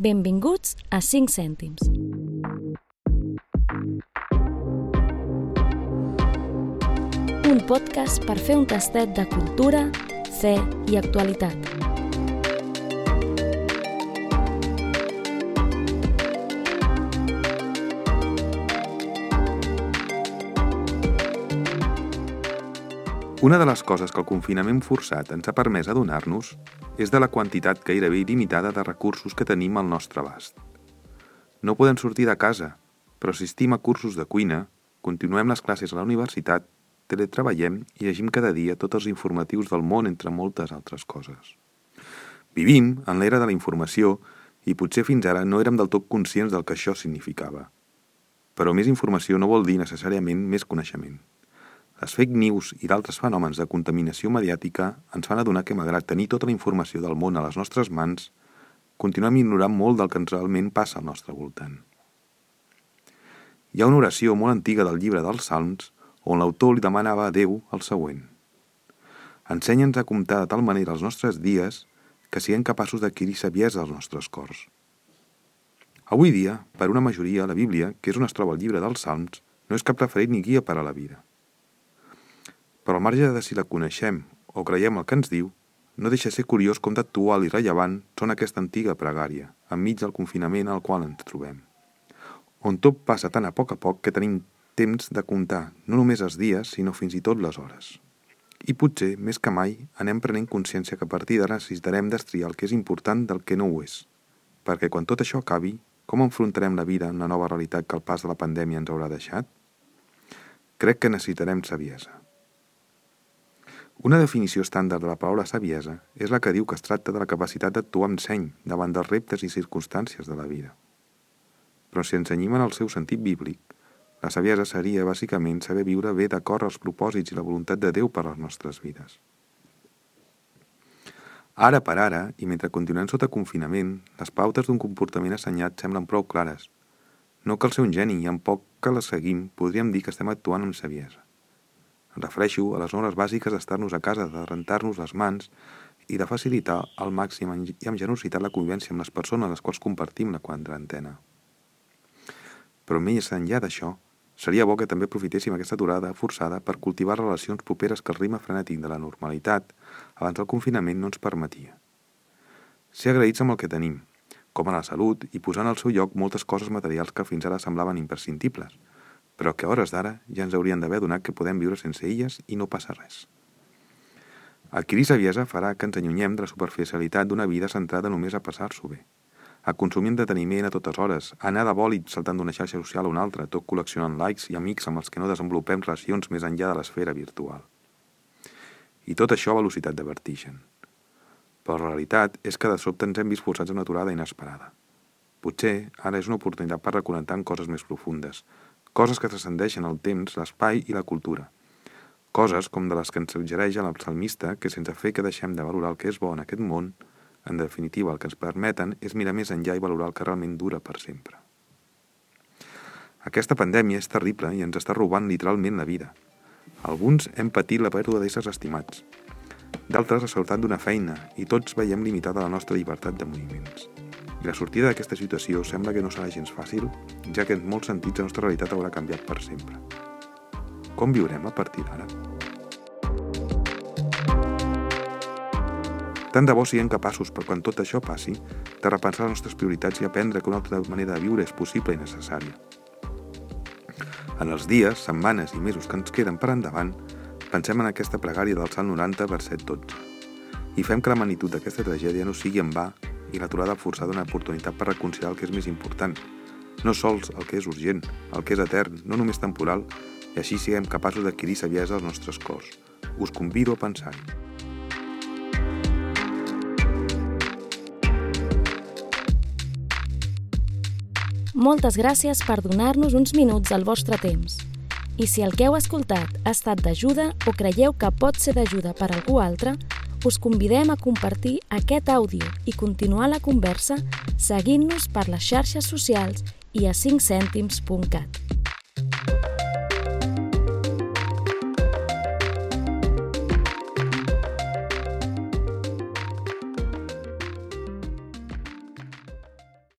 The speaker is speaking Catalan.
Benvinguts a 5 cèntims. Un podcast per fer un tastet de cultura, fe i actualitat. Una de les coses que el confinament forçat ens ha permès adonar-nos és de la quantitat gairebé il·limitada de recursos que tenim al nostre abast. No podem sortir de casa, però assistim a cursos de cuina, continuem les classes a la universitat, teletreballem i llegim cada dia tots els informatius del món entre moltes altres coses. Vivim en l'era de la informació i potser fins ara no érem del tot conscients del que això significava. Però més informació no vol dir necessàriament més coneixement. Les fake news i d'altres fenòmens de contaminació mediàtica ens fan adonar que, malgrat tenir tota la informació del món a les nostres mans, continuem ignorant molt del que realment passa al nostre voltant. Hi ha una oració molt antiga del llibre dels Salms on l'autor li demanava a Déu el següent. Ensenya'ns a comptar de tal manera els nostres dies que siguem capaços d'adquirir saviesa als nostres cors. Avui dia, per una majoria, la Bíblia, que és on es troba el llibre dels Salms, no és cap referent ni guia per a la vida. Però al marge de si la coneixem o creiem el que ens diu, no deixa ser curiós com d'actual i rellevant són aquesta antiga pregària, enmig del confinament al qual ens trobem. On tot passa tan a poc a poc que tenim temps de comptar no només els dies, sinó fins i tot les hores. I potser, més que mai, anem prenent consciència que a partir d'ara necessitarem destriar el que és important del que no ho és. Perquè quan tot això acabi, com enfrontarem la vida en la nova realitat que el pas de la pandèmia ens haurà deixat? Crec que necessitarem saviesa. Una definició estàndard de la paraula saviesa és la que diu que es tracta de la capacitat d'actuar amb seny davant dels reptes i circumstàncies de la vida. Però si ens enyim en el seu sentit bíblic, la saviesa seria, bàsicament, saber viure bé d'acord als propòsits i la voluntat de Déu per a les nostres vides. Ara per ara, i mentre continuem sota confinament, les pautes d'un comportament assenyat semblen prou clares. No cal ser un geni i en poc que les seguim podríem dir que estem actuant amb saviesa. Refereixo a les normes bàsiques d'estar-nos a casa, de rentar-nos les mans i de facilitar al màxim i amb generositat la convivència amb les persones les quals compartim la quarantena. Però més enllà d'això, seria bo que també aprofitéssim aquesta aturada forçada per cultivar relacions properes que el ritme frenètic de la normalitat abans del confinament no ens permetia. Ser agraïts amb el que tenim, com a la salut, i posar en el seu lloc moltes coses materials que fins ara semblaven imprescindibles – però que a hores d'ara ja ens haurien d'haver donat que podem viure sense elles i no passa res. Adquirir saviesa farà que ens allunyem de la superficialitat d'una vida centrada només a passar-s'ho bé, a consumir entreteniment a totes hores, a anar de bòlit saltant d'una xarxa social a una altra, tot col·leccionant likes i amics amb els que no desenvolupem relacions més enllà de l'esfera virtual. I tot això a velocitat de vertigen. Però la realitat és que de sobte ens hem vist forçats a una aturada inesperada. Potser ara és una oportunitat per reconnectar en coses més profundes, coses que transcendeixen el temps, l'espai i la cultura. Coses com de les que ens suggereix el psalmista que sense fer que deixem de valorar el que és bo en aquest món, en definitiva el que ens permeten és mirar més enllà i valorar el que realment dura per sempre. Aquesta pandèmia és terrible i ens està robant literalment la vida. Alguns hem patit la pèrdua d'éssers estimats. D'altres ha d'una feina i tots veiem limitada la nostra llibertat de moviments. I la sortida d'aquesta situació sembla que no serà gens fàcil, ja que en molts sentits la nostra realitat haurà canviat per sempre. Com viurem a partir d'ara? Tant de bo siguem capaços, per quan tot això passi, de repensar les nostres prioritats i aprendre que una altra manera de viure és possible i necessària. En els dies, setmanes i mesos que ens queden per endavant, pensem en aquesta pregària del Salt 90, verset 12, i fem que la magnitud d'aquesta tragèdia no sigui en va i l'aturada forçada una oportunitat per reconciliar el que és més important, no sols el que és urgent, el que és etern, no només temporal, i així siguem capaços d'adquirir saviesa als nostres cors. Us convido a pensar-hi. Moltes gràcies per donar-nos uns minuts del vostre temps. I si el que heu escoltat ha estat d'ajuda o creieu que pot ser d'ajuda per algú altre, us convidem a compartir aquest àudio i continuar la conversa seguint-nos per les xarxes socials i a 5cèntims.cat.